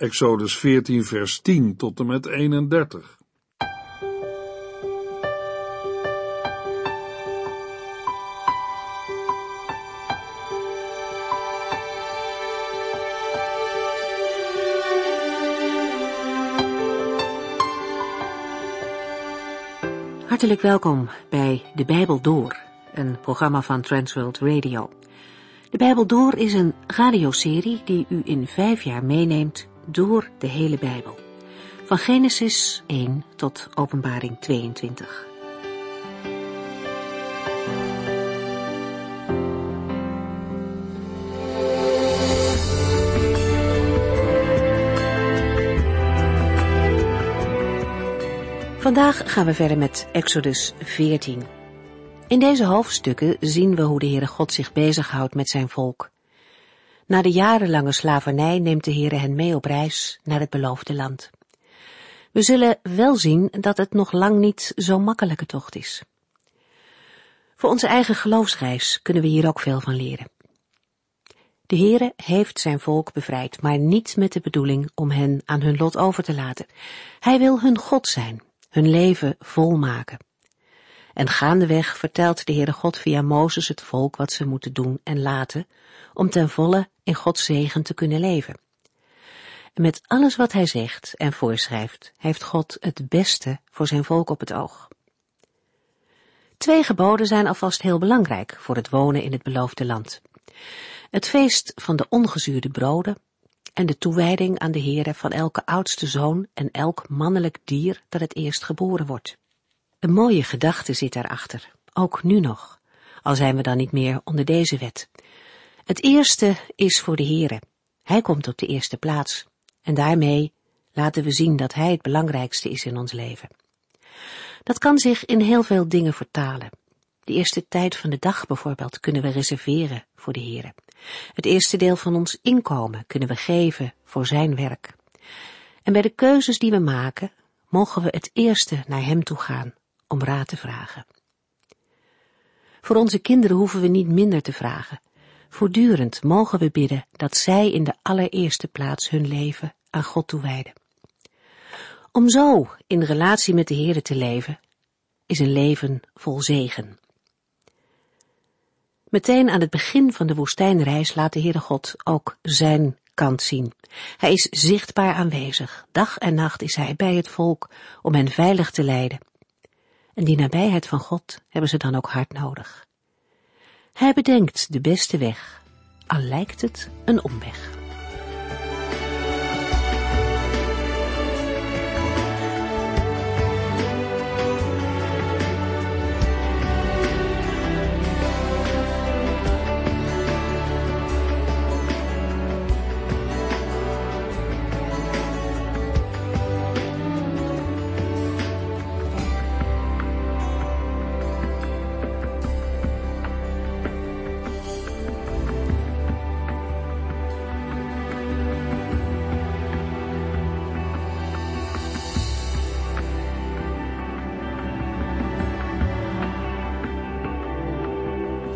Exodus 14 vers 10 tot en met 31. Hartelijk welkom bij De Bijbel Door, een programma van Transworld Radio. De Bijbel Door is een radioserie die u in vijf jaar meeneemt door de hele Bijbel. Van Genesis 1 tot Openbaring 22. Vandaag gaan we verder met Exodus 14. In deze hoofdstukken zien we hoe de Heere God zich bezighoudt met zijn volk. Na de jarenlange slavernij neemt de Heere hen mee op reis naar het beloofde land. We zullen wel zien dat het nog lang niet zo'n makkelijke tocht is. Voor onze eigen geloofsreis kunnen we hier ook veel van leren. De Heere heeft zijn volk bevrijd, maar niet met de bedoeling om hen aan hun lot over te laten. Hij wil hun God zijn, hun leven volmaken. En gaandeweg vertelt de Heere God via Mozes het volk wat ze moeten doen en laten, om ten volle in Gods zegen te kunnen leven. En met alles wat hij zegt en voorschrijft, heeft God het beste voor zijn volk op het oog. Twee geboden zijn alvast heel belangrijk voor het wonen in het beloofde land. Het feest van de ongezuurde broden en de toewijding aan de Heere van elke oudste zoon en elk mannelijk dier dat het eerst geboren wordt. Een mooie gedachte zit daarachter, ook nu nog, al zijn we dan niet meer onder deze wet. Het eerste is voor de Heere. Hij komt op de eerste plaats. En daarmee laten we zien dat Hij het belangrijkste is in ons leven. Dat kan zich in heel veel dingen vertalen. De eerste tijd van de dag bijvoorbeeld kunnen we reserveren voor de Heere. Het eerste deel van ons inkomen kunnen we geven voor Zijn werk. En bij de keuzes die we maken, mogen we het eerste naar Hem toe gaan om raad te vragen. Voor onze kinderen hoeven we niet minder te vragen. Voortdurend mogen we bidden dat zij in de allereerste plaats hun leven aan God toewijden. Om zo in relatie met de Heere te leven, is een leven vol zegen. Meteen aan het begin van de woestijnreis laat de Heere God ook zijn kant zien. Hij is zichtbaar aanwezig. Dag en nacht is hij bij het volk om hen veilig te leiden. En die nabijheid van God hebben ze dan ook hard nodig. Hij bedenkt de beste weg, al lijkt het een omweg.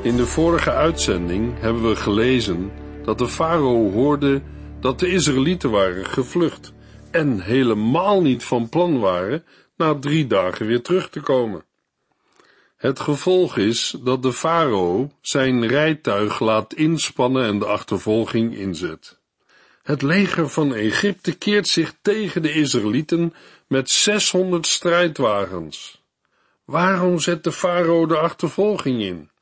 In de vorige uitzending hebben we gelezen dat de farao hoorde dat de Israëlieten waren gevlucht en helemaal niet van plan waren na drie dagen weer terug te komen. Het gevolg is dat de farao zijn rijtuig laat inspannen en de achtervolging inzet. Het leger van Egypte keert zich tegen de Israëlieten met 600 strijdwagens. Waarom zet de farao de achtervolging in?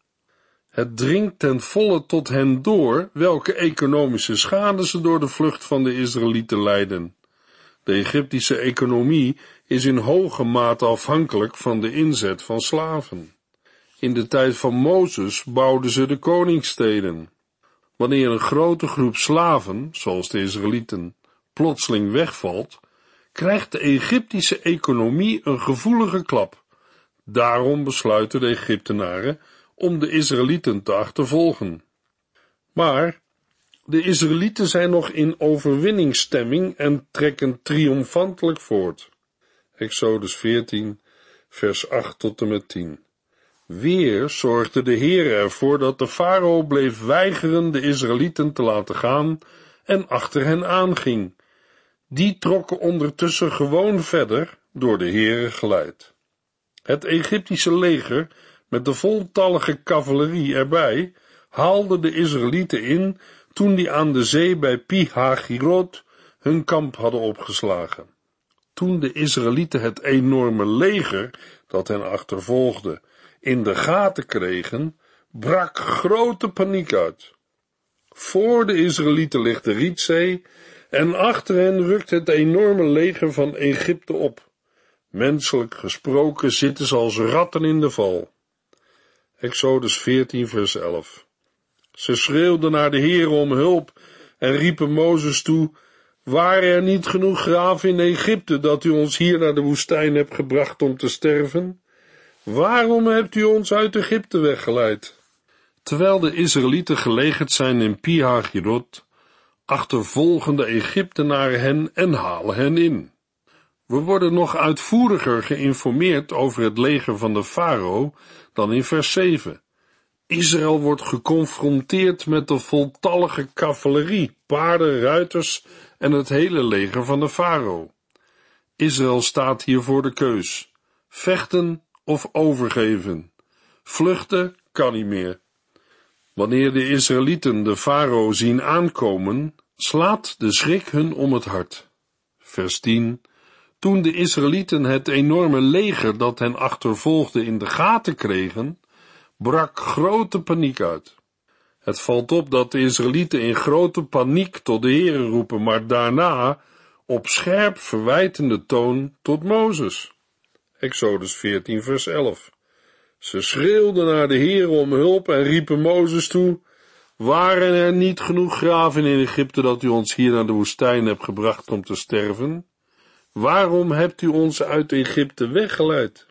Het dringt ten volle tot hen door welke economische schade ze door de vlucht van de Israëlieten lijden. De Egyptische economie is in hoge mate afhankelijk van de inzet van slaven. In de tijd van Mozes bouwden ze de koningssteden. Wanneer een grote groep slaven, zoals de Israëlieten, plotseling wegvalt, krijgt de Egyptische economie een gevoelige klap. Daarom besluiten de Egyptenaren om de Israëlieten te achtervolgen. Maar de Israëlieten zijn nog in overwinningsstemming en trekken triomfantelijk voort. Exodus 14, vers 8 tot en met 10. Weer zorgde de Heer ervoor dat de farao bleef weigeren de Israëlieten te laten gaan en achter hen aanging. die trokken ondertussen gewoon verder door de heren geleid. Het Egyptische leger, met de voltallige cavalerie erbij, haalde de Israëlieten in toen die aan de zee bij Pi-Hagirot hun kamp hadden opgeslagen. Toen de Israëlieten het enorme leger dat hen achtervolgde in de gaten kregen, brak grote paniek uit. Voor de Israëlieten ligt de Rietzee en achter hen rukt het enorme leger van Egypte op. Menselijk gesproken zitten ze als ratten in de val. Exodus 14 vers 11 Ze schreeuwden naar de Heer om hulp en riepen Mozes toe, waren er niet genoeg graven in Egypte dat u ons hier naar de woestijn hebt gebracht om te sterven? Waarom hebt u ons uit Egypte weggeleid? Terwijl de Israëlieten gelegerd zijn in Pihagirot, achtervolgen de Egyptenaren hen en halen hen in. We worden nog uitvoeriger geïnformeerd over het leger van de farao dan in vers 7. Israël wordt geconfronteerd met de voltallige cavalerie, paarden, ruiters en het hele leger van de farao. Israël staat hier voor de keus: vechten of overgeven. Vluchten kan niet meer. Wanneer de Israëlieten de farao zien aankomen, slaat de schrik hun om het hart. Vers 10. Toen de Israëlieten het enorme leger dat hen achtervolgde in de gaten kregen, brak grote paniek uit. Het valt op dat de Israëlieten in grote paniek tot de Heeren roepen, maar daarna op scherp verwijtende toon tot Mozes. Exodus 14 vers 11. Ze schreeuwden naar de Heer om hulp en riepen Mozes toe, waren er niet genoeg graven in Egypte dat u ons hier naar de woestijn hebt gebracht om te sterven? Waarom hebt u ons uit Egypte weggeleid?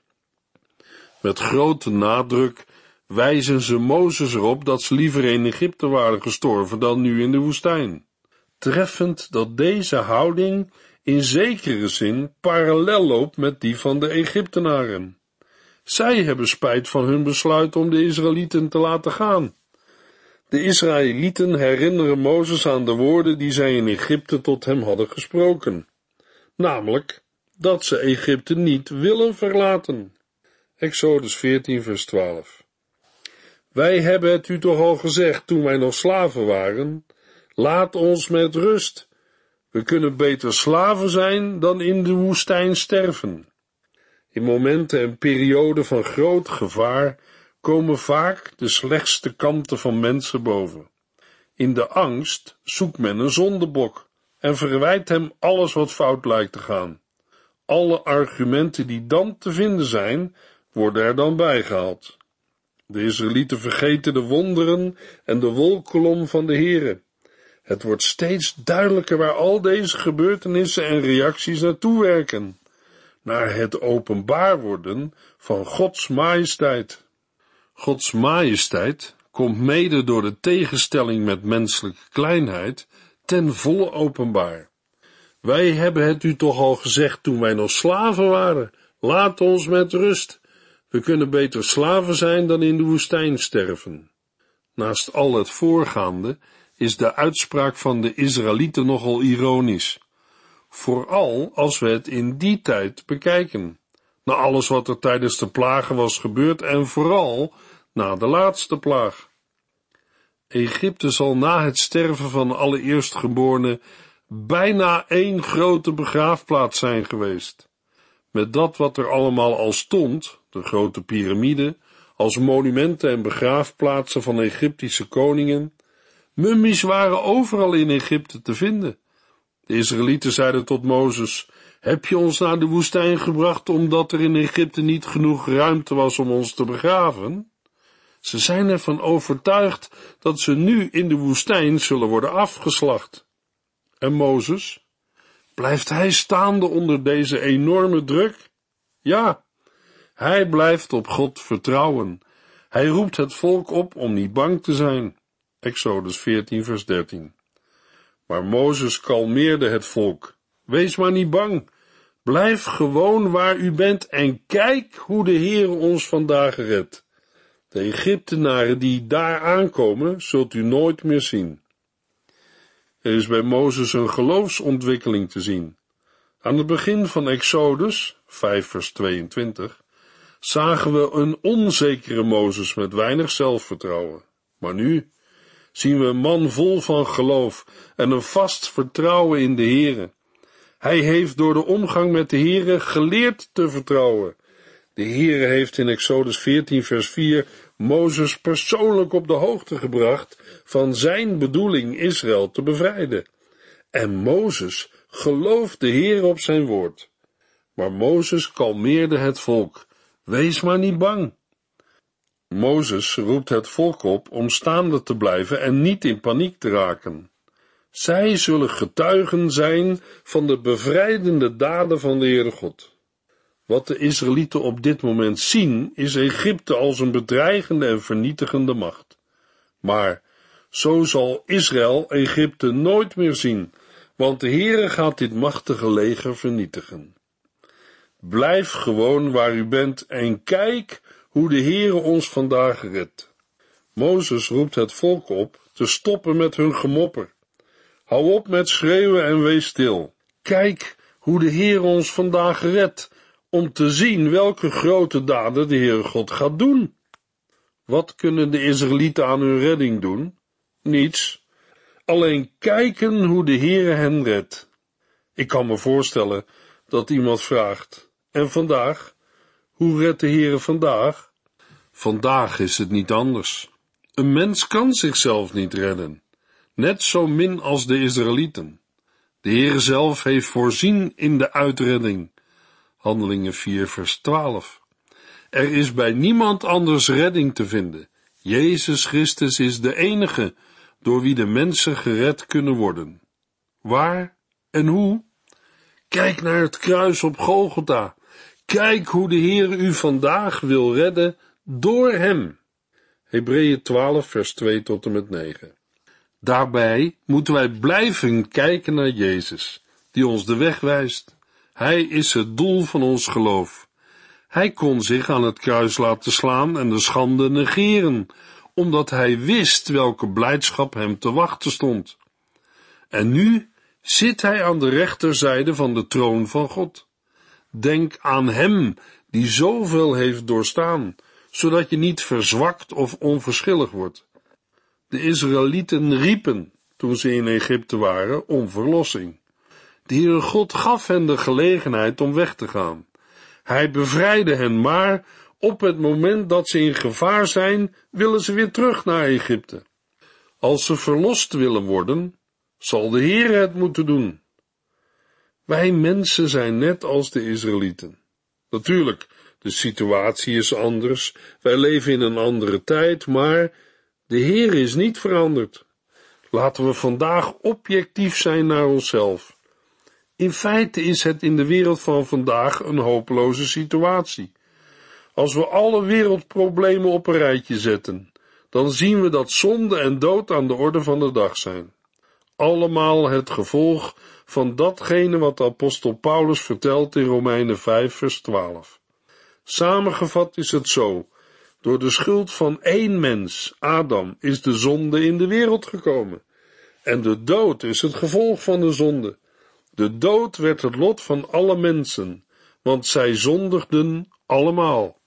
Met grote nadruk wijzen ze Mozes erop dat ze liever in Egypte waren gestorven dan nu in de woestijn. Treffend dat deze houding in zekere zin parallel loopt met die van de Egyptenaren. Zij hebben spijt van hun besluit om de Israëlieten te laten gaan. De Israëlieten herinneren Mozes aan de woorden die zij in Egypte tot hem hadden gesproken, namelijk dat ze Egypte niet willen verlaten. Exodus 14, vers 12. Wij hebben het u toch al gezegd toen wij nog slaven waren, laat ons met rust. We kunnen beter slaven zijn dan in de woestijn sterven. In momenten en perioden van groot gevaar komen vaak de slechtste kanten van mensen boven. In de angst zoekt men een zondebok en verwijt hem alles wat fout lijkt te gaan. Alle argumenten die dan te vinden zijn, worden er dan bijgehaald. De Israëlieten vergeten de wonderen en de wolkolom van de Here. Het wordt steeds duidelijker waar al deze gebeurtenissen en reacties naartoe werken naar het openbaar worden van Gods majesteit. Gods majesteit komt mede door de tegenstelling met menselijke kleinheid ten volle openbaar. Wij hebben het u toch al gezegd toen wij nog slaven waren. Laat ons met rust. We kunnen beter slaven zijn dan in de woestijn sterven. Naast al het voorgaande is de uitspraak van de Israëlieten nogal ironisch vooral als we het in die tijd bekijken, na alles wat er tijdens de plagen was gebeurd en vooral na de laatste plaag. Egypte zal na het sterven van alle eerstgeborenen bijna één grote begraafplaats zijn geweest. Met dat wat er allemaal al stond, de grote piramide, als monumenten en begraafplaatsen van Egyptische koningen, mummies waren overal in Egypte te vinden. De Israëlieten zeiden tot Mozes, heb je ons naar de woestijn gebracht omdat er in Egypte niet genoeg ruimte was om ons te begraven? Ze zijn ervan overtuigd dat ze nu in de woestijn zullen worden afgeslacht. En Mozes? Blijft hij staande onder deze enorme druk? Ja, hij blijft op God vertrouwen. Hij roept het volk op om niet bang te zijn. Exodus 14, vers 13. Maar Mozes kalmeerde het volk. Wees maar niet bang. Blijf gewoon waar u bent en kijk hoe de Heer ons vandaag redt. De Egyptenaren die daar aankomen, zult u nooit meer zien. Er is bij Mozes een geloofsontwikkeling te zien. Aan het begin van Exodus, 5 vers 22, zagen we een onzekere Mozes met weinig zelfvertrouwen. Maar nu zien we een man vol van geloof en een vast vertrouwen in de Heere. Hij heeft door de omgang met de Heere geleerd te vertrouwen. De Heere heeft in Exodus 14 vers 4 Mozes persoonlijk op de hoogte gebracht van zijn bedoeling Israël te bevrijden. En Mozes geloofde de Heer op zijn woord. Maar Mozes kalmeerde het volk. Wees maar niet bang. Mozes roept het volk op om staande te blijven en niet in paniek te raken. Zij zullen getuigen zijn van de bevrijdende daden van de Heere God. Wat de Israëlieten op dit moment zien, is Egypte als een bedreigende en vernietigende macht. Maar zo zal Israël Egypte nooit meer zien, want de Heere gaat dit machtige leger vernietigen. Blijf gewoon waar u bent en kijk hoe de Heere ons vandaag redt. Mozes roept het volk op te stoppen met hun gemopper. Hou op met schreeuwen en wees stil. Kijk hoe de Heer ons vandaag redt, om te zien welke grote daden de Heere God gaat doen. Wat kunnen de Israëlieten aan hun redding doen? Niets. Alleen kijken hoe de Heere hen redt. Ik kan me voorstellen dat iemand vraagt, en vandaag? Hoe redt de Heere vandaag? Vandaag is het niet anders. Een mens kan zichzelf niet redden, net zo min als de Israëlieten. De Heere zelf heeft voorzien in de uitredding. Handelingen 4 vers 12. Er is bij niemand anders redding te vinden. Jezus Christus is de enige door wie de mensen gered kunnen worden. Waar en hoe? Kijk naar het kruis op Golgotha. Kijk hoe de Heer u vandaag wil redden door hem. Hebreeën 12 vers 2 tot en met 9. Daarbij moeten wij blijven kijken naar Jezus, die ons de weg wijst. Hij is het doel van ons geloof. Hij kon zich aan het kruis laten slaan en de schande negeren, omdat hij wist welke blijdschap hem te wachten stond. En nu zit hij aan de rechterzijde van de troon van God. Denk aan hem die zoveel heeft doorstaan, zodat je niet verzwakt of onverschillig wordt. De Israëlieten riepen, toen ze in Egypte waren, om verlossing. De Heere God gaf hen de gelegenheid om weg te gaan. Hij bevrijdde hen, maar op het moment dat ze in gevaar zijn, willen ze weer terug naar Egypte. Als ze verlost willen worden, zal de Heer het moeten doen. Wij mensen zijn net als de Israëlieten. Natuurlijk, de situatie is anders, wij leven in een andere tijd, maar de Heer is niet veranderd. Laten we vandaag objectief zijn naar onszelf. In feite is het in de wereld van vandaag een hopeloze situatie. Als we alle wereldproblemen op een rijtje zetten, dan zien we dat zonde en dood aan de orde van de dag zijn. Allemaal het gevolg van datgene wat de apostel Paulus vertelt in Romeinen 5 vers 12. Samengevat is het zo, door de schuld van één mens, Adam, is de zonde in de wereld gekomen. En de dood is het gevolg van de zonde. De dood werd het lot van alle mensen, want zij zondigden allemaal.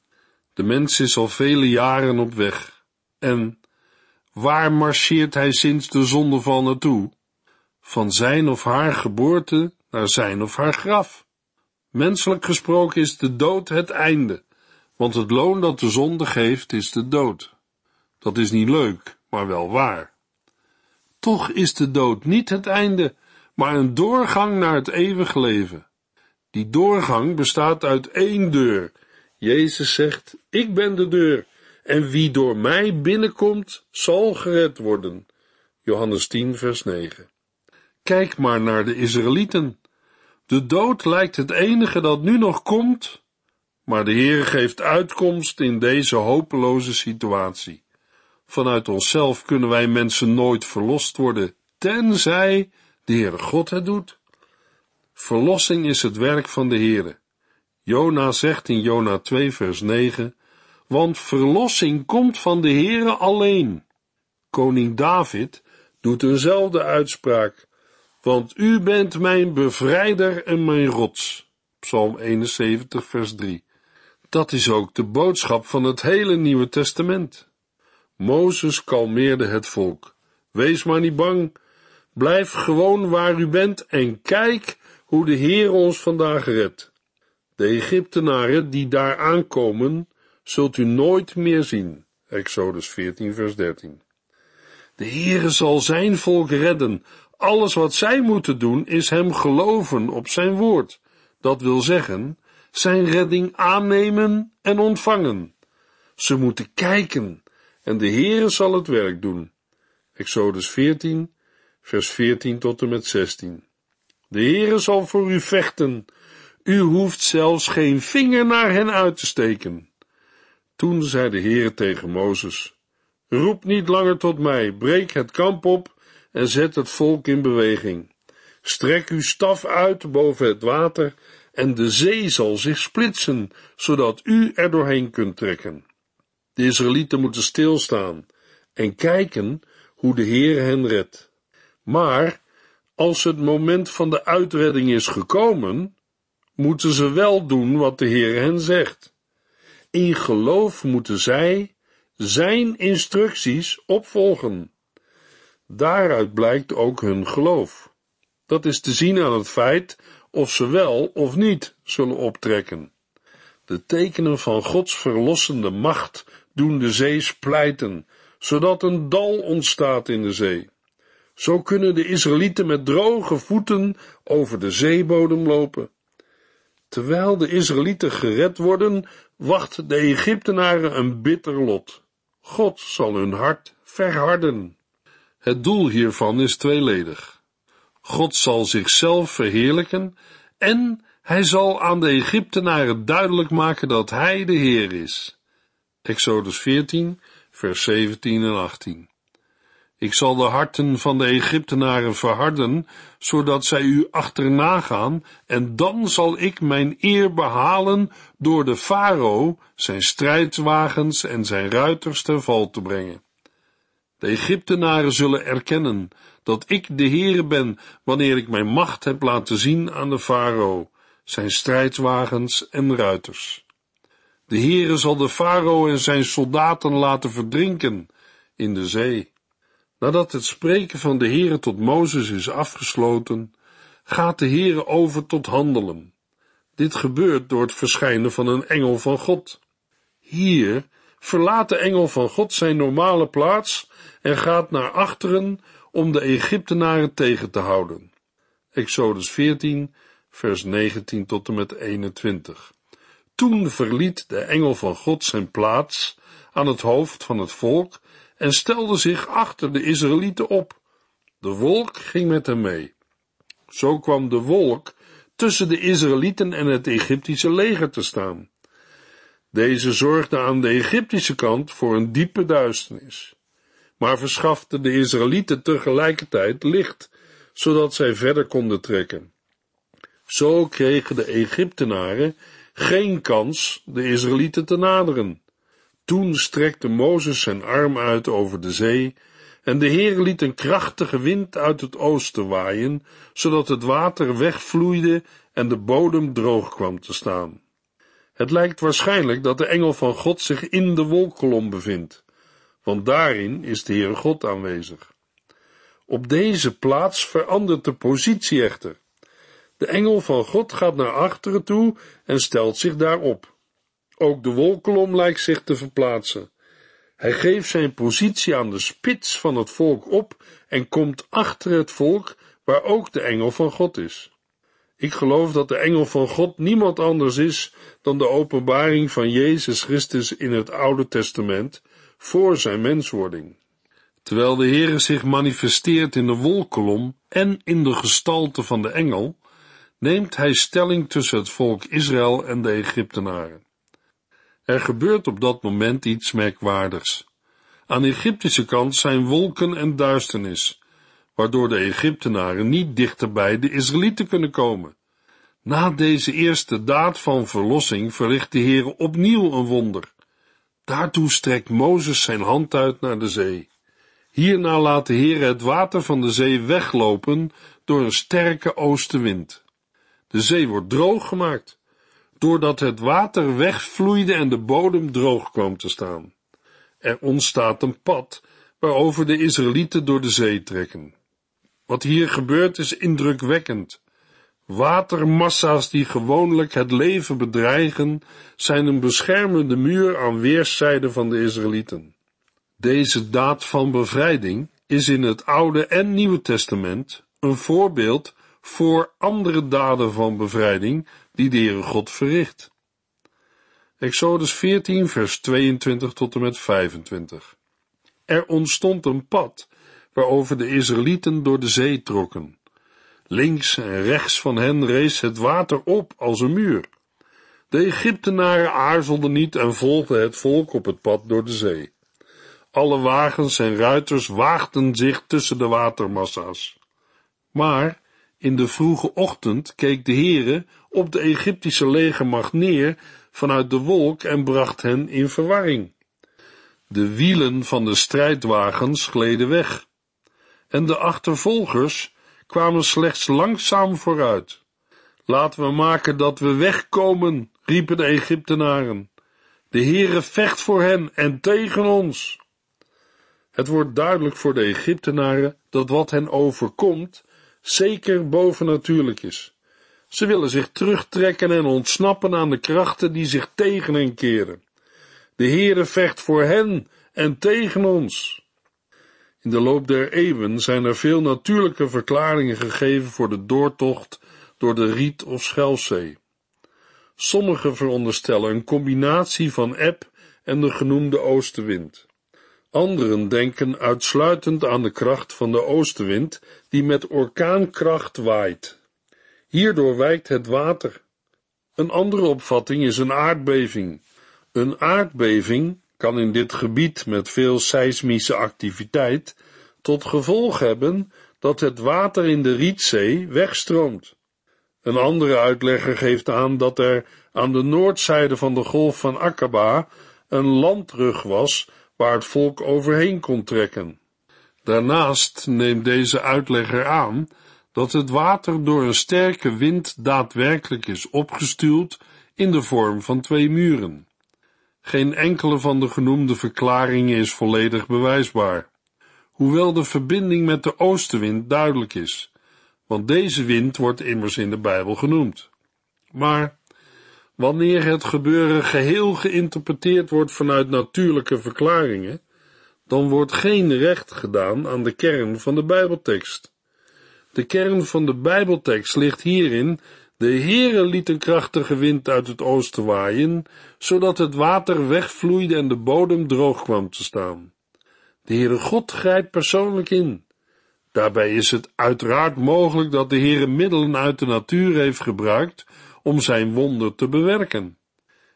De mens is al vele jaren op weg. En waar marcheert hij sinds de zondeval naartoe? Van zijn of haar geboorte naar zijn of haar graf. Menselijk gesproken is de dood het einde, want het loon dat de zonde geeft is de dood. Dat is niet leuk, maar wel waar. Toch is de dood niet het einde, maar een doorgang naar het eeuwige leven. Die doorgang bestaat uit één deur. Jezus zegt, ik ben de deur, en wie door mij binnenkomt, zal gered worden. Johannes 10, vers 9. Kijk maar naar de Israëlieten. De dood lijkt het enige dat nu nog komt, maar de Heer geeft uitkomst in deze hopeloze situatie. Vanuit onszelf kunnen wij mensen nooit verlost worden, tenzij de Heere God het doet. Verlossing is het werk van de Heere. Jona zegt in Jona 2 vers 9, want verlossing komt van de Heere alleen. Koning David doet eenzelfde uitspraak, want u bent mijn bevrijder en mijn rots. Psalm 71, vers 3. Dat is ook de boodschap van het hele Nieuwe Testament. Mozes kalmeerde het volk. Wees maar niet bang, blijf gewoon waar u bent en kijk hoe de Heer ons vandaag redt. De Egyptenaren die daar aankomen, zult u nooit meer zien. Exodus 14, vers 13. De Heere zal zijn volk redden. Alles wat zij moeten doen is hem geloven op zijn woord. Dat wil zeggen, zijn redding aannemen en ontvangen. Ze moeten kijken en de Heere zal het werk doen. Exodus 14, vers 14 tot en met 16. De Heere zal voor u vechten. U hoeft zelfs geen vinger naar hen uit te steken. Toen zei de Heere tegen Mozes, roep niet langer tot mij, breek het kamp op en zet het volk in beweging. Strek uw staf uit boven het water en de zee zal zich splitsen, zodat u er doorheen kunt trekken. De Israëlieten moeten stilstaan en kijken hoe de Heer hen redt. Maar als het moment van de uitredding is gekomen, moeten ze wel doen wat de Heer hen zegt. In geloof moeten zij zijn instructies opvolgen. Daaruit blijkt ook hun geloof. Dat is te zien aan het feit of ze wel of niet zullen optrekken. De tekenen van Gods verlossende macht doen de zee splijten, zodat een dal ontstaat in de zee. Zo kunnen de Israëlieten met droge voeten over de zeebodem lopen. Terwijl de Israëlieten gered worden, wacht de Egyptenaren een bitter lot. God zal hun hart verharden. Het doel hiervan is tweeledig. God zal zichzelf verheerlijken en hij zal aan de Egyptenaren duidelijk maken dat hij de Heer is. Exodus 14, vers 17 en 18. Ik zal de harten van de Egyptenaren verharden, zodat zij u achterna gaan, en dan zal ik mijn eer behalen door de farao, zijn strijdwagens en zijn ruiters ten val te brengen. De Egyptenaren zullen erkennen dat ik de Heere ben, wanneer ik mijn macht heb laten zien aan de farao, zijn strijdwagens en ruiters. De Heere zal de farao en zijn soldaten laten verdrinken in de zee. Nadat het spreken van de Heere tot Mozes is afgesloten, gaat de Heere over tot handelen. Dit gebeurt door het verschijnen van een engel van God. Hier verlaat de engel van God zijn normale plaats en gaat naar achteren om de Egyptenaren tegen te houden. Exodus 14, vers 19 tot en met 21. Toen verliet de engel van God zijn plaats aan het hoofd van het volk en stelde zich achter de Israëlieten op. De wolk ging met hem mee. Zo kwam de wolk tussen de Israëlieten en het Egyptische leger te staan. Deze zorgde aan de Egyptische kant voor een diepe duisternis, maar verschafte de Israëlieten tegelijkertijd licht, zodat zij verder konden trekken. Zo kregen de Egyptenaren geen kans de Israëlieten te naderen. Toen strekte Mozes zijn arm uit over de zee, en de Heer liet een krachtige wind uit het oosten waaien, zodat het water wegvloeide en de bodem droog kwam te staan. Het lijkt waarschijnlijk dat de engel van God zich in de wolkolom bevindt, want daarin is de Heere God aanwezig. Op deze plaats verandert de positie echter. De engel van God gaat naar achteren toe en stelt zich daarop. Ook de wolkolom lijkt zich te verplaatsen. Hij geeft zijn positie aan de spits van het volk op en komt achter het volk, waar ook de engel van God is. Ik geloof dat de engel van God niemand anders is dan de openbaring van Jezus Christus in het Oude Testament voor zijn menswording. Terwijl de Heere zich manifesteert in de wolkolom en in de gestalte van de engel, neemt hij stelling tussen het volk Israël en de Egyptenaren. Er gebeurt op dat moment iets merkwaardigs. Aan de Egyptische kant zijn wolken en duisternis, waardoor de Egyptenaren niet dichterbij de Israëlieten kunnen komen. Na deze eerste daad van verlossing verricht de Heer opnieuw een wonder. Daartoe strekt Mozes zijn hand uit naar de zee. Hierna laat de Heer het water van de zee weglopen door een sterke oostenwind. De zee wordt droog gemaakt, doordat het water wegvloeide en de bodem droog kwam te staan. Er ontstaat een pad waarover de Israëlieten door de zee trekken. Wat hier gebeurt is indrukwekkend. Watermassa's die gewoonlijk het leven bedreigen, zijn een beschermende muur aan weerszijden van de Israëlieten. Deze daad van bevrijding is in het Oude en Nieuwe Testament een voorbeeld voor andere daden van bevrijding die de Heere God verricht. Exodus 14, vers 22 tot en met 25. Er ontstond een pad waarover de Israëlieten door de zee trokken. Links en rechts van hen rees het water op als een muur. De Egyptenaren aarzelden niet en volgden het volk op het pad door de zee. Alle wagens en ruiters waagden zich tussen de watermassa's. Maar in de vroege ochtend keek de Heere op de Egyptische legermacht neer vanuit de wolk en bracht hen in verwarring. De wielen van de strijdwagens gleden weg en de achtervolgers kwamen slechts langzaam vooruit. Laten we maken dat we wegkomen, riepen de Egyptenaren. De Heere vecht voor hen en tegen ons. Het wordt duidelijk voor de Egyptenaren dat wat hen overkomt zeker bovennatuurlijk is. Ze willen zich terugtrekken en ontsnappen aan de krachten die zich tegen hen keren. De Heere vecht voor hen en tegen ons. In de loop der eeuwen zijn er veel natuurlijke verklaringen gegeven voor de doortocht door de Riet of Schelfzee. Sommigen veronderstellen een combinatie van eb en de genoemde oostenwind. Anderen denken uitsluitend aan de kracht van de oostenwind die met orkaankracht waait. Hierdoor wijkt het water. Een andere opvatting is een aardbeving. Een aardbeving kan in dit gebied met veel seismische activiteit tot gevolg hebben dat het water in de Rietzee wegstroomt. Een andere uitlegger geeft aan dat er aan de noordzijde van de golf van Aqaba een landrug was waar het volk overheen kon trekken. Daarnaast neemt deze uitlegger aan dat het water door een sterke wind daadwerkelijk is opgestuwd in de vorm van twee muren. Geen enkele van de genoemde verklaringen is volledig bewijsbaar, hoewel de verbinding met de oostenwind duidelijk is, want deze wind wordt immers in de Bijbel genoemd. Maar wanneer het gebeuren geheel geïnterpreteerd wordt vanuit natuurlijke verklaringen, dan wordt geen recht gedaan aan de kern van de Bijbeltekst. De kern van de Bijbeltekst ligt hierin de Heere liet een krachtige wind uit het oosten waaien, zodat het water wegvloeide en de bodem droog kwam te staan. De Heere God grijpt persoonlijk in. Daarbij is het uiteraard mogelijk dat de Heere middelen uit de natuur heeft gebruikt om zijn wonder te bewerken.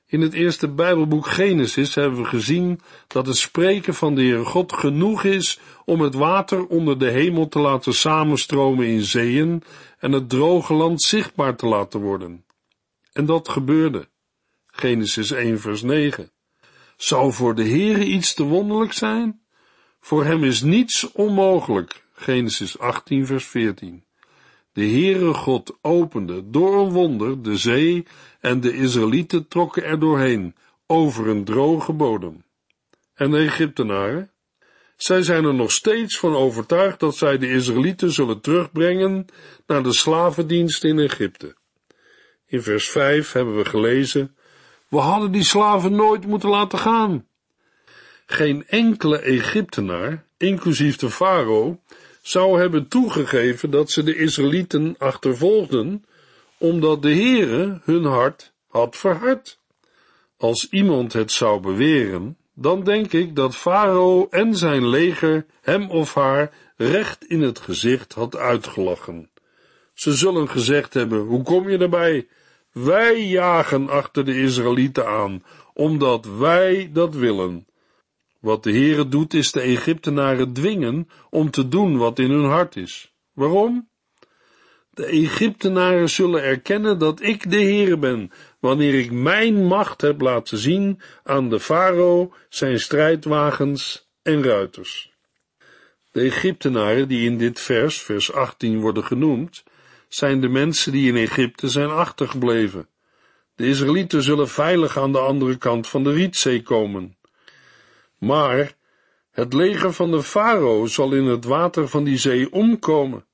In het eerste Bijbelboek Genesis hebben we gezien dat het spreken van de Heere God genoeg is om het water onder de hemel te laten samenstromen in zeeën en het droge land zichtbaar te laten worden. En dat gebeurde. Genesis 1 vers 9. Zou voor de Heere iets te wonderlijk zijn? Voor hem is niets onmogelijk. Genesis 18 vers 14. De Heere God opende door een wonder de zee en de Israëlieten trokken er doorheen, over een droge bodem. En de Egyptenaren? Zij zijn er nog steeds van overtuigd dat zij de Israëlieten zullen terugbrengen naar de slavendienst in Egypte. In vers 5 hebben we gelezen: We hadden die slaven nooit moeten laten gaan. Geen enkele Egyptenaar, inclusief de farao, zou hebben toegegeven dat ze de Israëlieten achtervolgden, omdat de Heere hun hart had verhard. Als iemand het zou beweren, dan denk ik dat Farao en zijn leger hem of haar recht in het gezicht had uitgelachen. Ze zullen gezegd hebben, hoe kom je erbij? Wij jagen achter de Israëlieten aan, omdat wij dat willen. Wat de Heere doet, is de Egyptenaren dwingen om te doen wat in hun hart is. Waarom? De Egyptenaren zullen erkennen dat ik de Heere ben, wanneer ik mijn macht heb laten zien aan de farao, zijn strijdwagens en ruiters. De Egyptenaren die in dit vers, vers 18, worden genoemd, zijn de mensen die in Egypte zijn achtergebleven. De Israëlieten zullen veilig aan de andere kant van de Rietzee komen. Maar het leger van de farao zal in het water van die zee omkomen.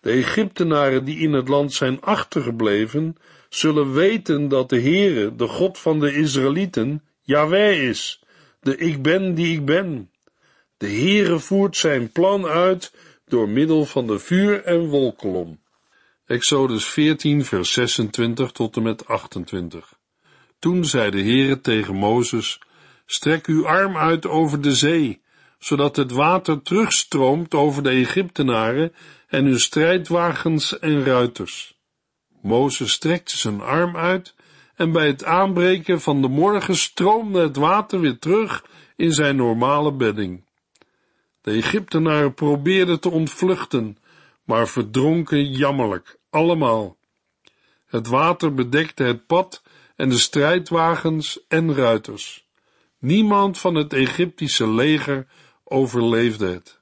De Egyptenaren die in het land zijn achtergebleven, zullen weten dat de Heere, de God van de Israëlieten, Yahweh is, de ik ben die ik ben. De Heere voert zijn plan uit door middel van de vuur- en wolkolom. Exodus 14, vers 26 tot en met 28. Toen zei de Heere tegen Mozes, strek uw arm uit over de zee, zodat het water terugstroomt over de Egyptenaren en hun strijdwagens en ruiters. Mozes strekte zijn arm uit en bij het aanbreken van de morgen stroomde het water weer terug in zijn normale bedding. De Egyptenaren probeerden te ontvluchten, maar verdronken jammerlijk, allemaal. Het water bedekte het pad en de strijdwagens en ruiters. Niemand van het Egyptische leger overleefde het.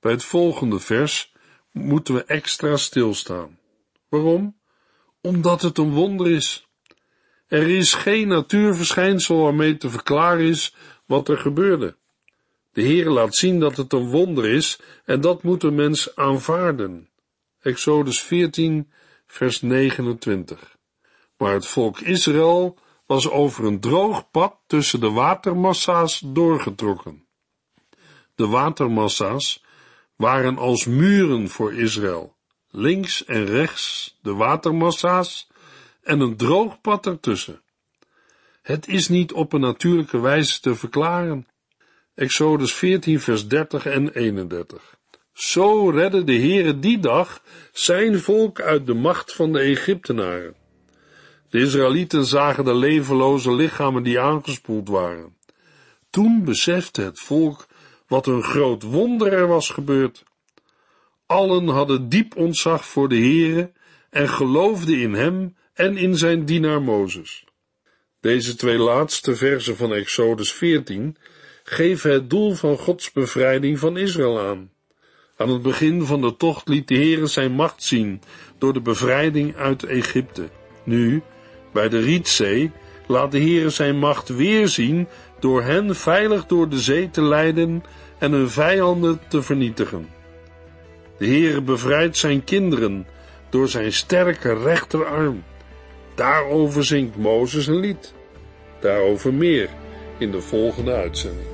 Bij het volgende vers moeten we extra stilstaan. Waarom? Omdat het een wonder is. Er is geen natuurverschijnsel waarmee te verklaren is wat er gebeurde. De Heer laat zien dat het een wonder is en dat moet een mens aanvaarden. Exodus 14, vers 29. Maar het volk Israël was over een droog pad tussen de watermassa's doorgetrokken. De watermassa's waren als muren voor Israël, links en rechts de watermassa's en een droog pad ertussen. Het is niet op een natuurlijke wijze te verklaren. Exodus 14, vers 30 en 31. Zo redde de Heere die dag zijn volk uit de macht van de Egyptenaren. De Israëlieten zagen de levenloze lichamen die aangespoeld waren. Toen besefte het volk wat een groot wonder er was gebeurd. Allen hadden diep ontzag voor de Heere en geloofden in hem en in zijn dienaar Mozes. Deze twee laatste versen van Exodus 14 geven het doel van Gods bevrijding van Israël aan. Aan het begin van de tocht liet de Heere zijn macht zien door de bevrijding uit Egypte. Nu, bij de Rietzee, laat de Heere zijn macht weer zien door hen veilig door de zee te leiden en hun vijanden te vernietigen. De Heere bevrijdt zijn kinderen door zijn sterke rechterarm. Daarover zingt Mozes een lied. Daarover meer in de volgende uitzending.